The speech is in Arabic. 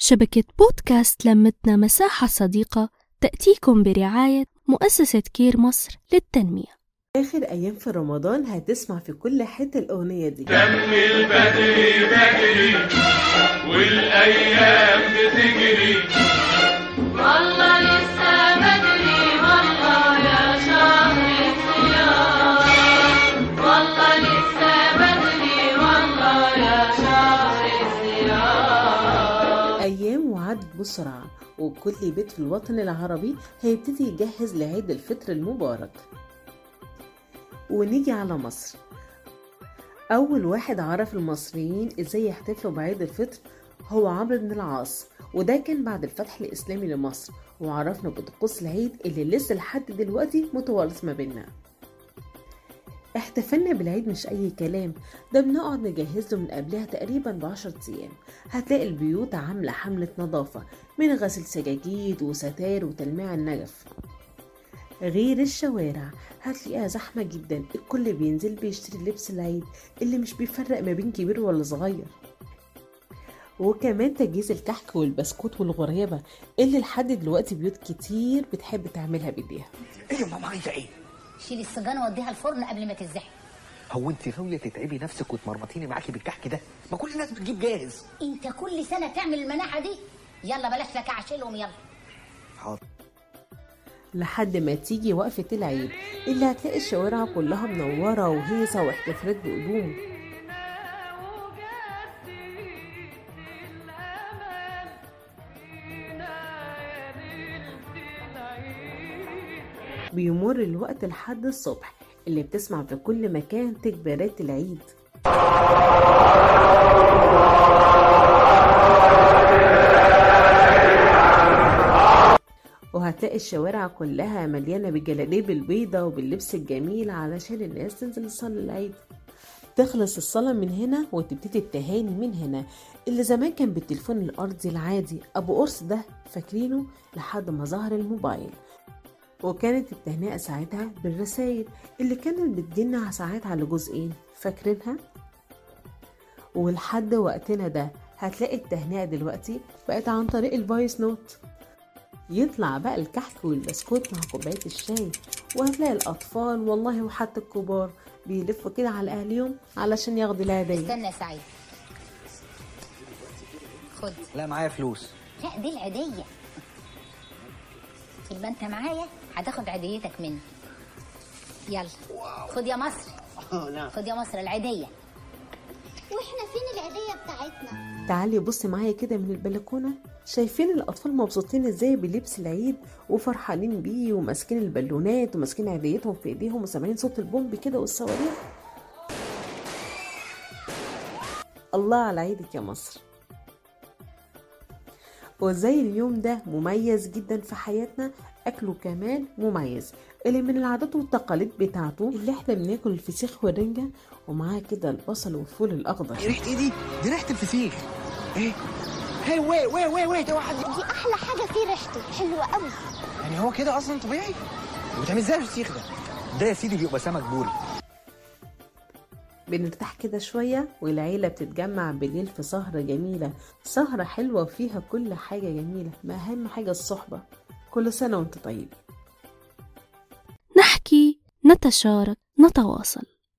شبكة بودكاست لمتنا مساحة صديقة تأتيكم برعاية مؤسسة كير مصر للتنمية. آخر أيام في رمضان هتسمع في كل حتة الأغنية دي. دم البدري بدري والأيام بتجري. وعدت بسرعة وكل بيت في الوطن العربي هيبتدي يجهز لعيد الفطر المبارك. ونيجي على مصر. أول واحد عرف المصريين إزاي يحتفلوا بعيد الفطر هو عمرو بن العاص وده كان بعد الفتح الإسلامي لمصر وعرفنا بطقوس العيد اللي لسه لحد دلوقتي متوارث ما بينا احتفلنا بالعيد مش أي كلام. ده بنقعد نجهز له من قبلها تقريبا بعشرة أيام. هتلاقي البيوت عاملة حملة نظافة من غسل سجاجيد وستار وتلميع النجف. غير الشوارع هتلاقيها زحمة جدا. الكل بينزل بيشتري لبس العيد اللي مش بيفرق ما بين كبير ولا صغير. وكمان تجهيز الكحك والبسكوت والغرابة اللي لحد دلوقتي بيوت كتير بتحب تعملها بإيديها. إيه ماما عايزة إيه؟ شيلي السجانه وديها الفرن قبل ما تتزحم. هو انت ناويه تتعبي نفسك وتمرمطيني معاكي بالكحك ده؟ ما كل الناس بتجيب جاهز. انت كل سنة تعمل المناحة دي؟ يلا بلاش لك أعشلهم يلا. حاضر. لحد ما تيجي وقفة العيد اللي هتلاقي الشوارع كلها منورة وهيصة واحتفالات بقدوم. بيمر الوقت لحد الصبح اللي بتسمع في كل مكان تكبيرات العيد. وهتلاقي الشوارع كلها مليانة بالجلاليب البيضة وباللبس الجميل علشان الناس تنزل تصلي العيد. تخلص الصلاة من هنا وتبتدي التهاني من هنا اللي زمان كان بالتليفون الأرضي العادي. أبو قرص ده فاكرينه لحد ما ظهر الموبايل. وكانت التهنئة ساعتها بالرسايل اللي كانت بتجيلنا ساعات على جزئين فاكرينها؟ ولحد وقتنا ده هتلاقي التهنئة دلوقتي بقت عن طريق ال voice note. يطلع بقى الكحك والبسكوت مع كوباية الشاي وهتلاقي الأطفال والله وحتى الكبار بيلفوا كده على أهليهم علشان ياخدوا الهدية استنى يا سعيد. خد. لا معايا فلوس. لا دي العيديه طول ما انت معايا؟ هتاخد عيديتك مني. يلا. خد يا مصر. خد يا مصر العيدية. وإحنا فين العيدية بتاعتنا؟ تعالي بص معايا كده من البلكونة. شايفين الأطفال مبسوطين إزاي بلبس العيد وفرحانين بيه وماسكين البالونات وماسكين عيديتهم في إيديهم وسامعين صوت البومب كده والصواريخ؟ الله على عيدك يا مصر. وزي اليوم ده مميز جدا في حياتنا أكله كمان مميز اللي من العادات والتقاليد بتاعته اللي إحنا بناكل الفسيخ والرنجة ومعاه كده البصل والفول الأخضر إيه ريحة إيه دي؟ دي ريحة الفسيخ إيه؟ هي وي وي وي وي ده واحد دي أحلى حاجة فيه ريحته حلوة قوي يعني هو كده أصلا طبيعي؟ وبتعمل إزاي الفسيخ ده؟ ده يا سيدي بيبقى سمك بوري بنرتاح كده شوية والعيلة بتتجمع بالليل في سهرة جميلة. سهرة حلوة وفيها كل حاجة جميلة ما أهم حاجة الصحبة. كل سنة وأنت طيب. نحكي نتشارك نتواصل.